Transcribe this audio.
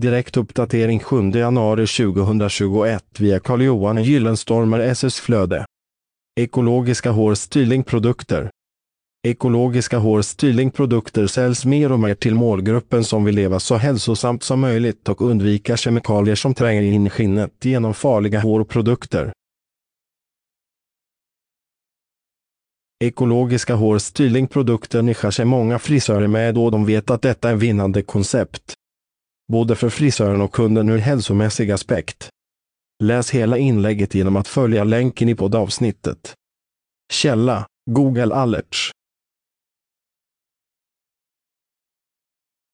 Direkt uppdatering 7 januari 2021 via Carl-Johan Gyllenstormer SS Flöde. Ekologiska hårstylingprodukter. Ekologiska hårstylingprodukter säljs mer och mer till målgruppen som vill leva så hälsosamt som möjligt och undvika kemikalier som tränger in i skinnet genom farliga hårprodukter. Ekologiska hårstylingprodukter nischar sig många frisörer med och de vet att detta är vinnande koncept. Både för frisören och kunden ur hälsomässig aspekt. Läs hela inlägget genom att följa länken i poddavsnittet. Källa Google Alerts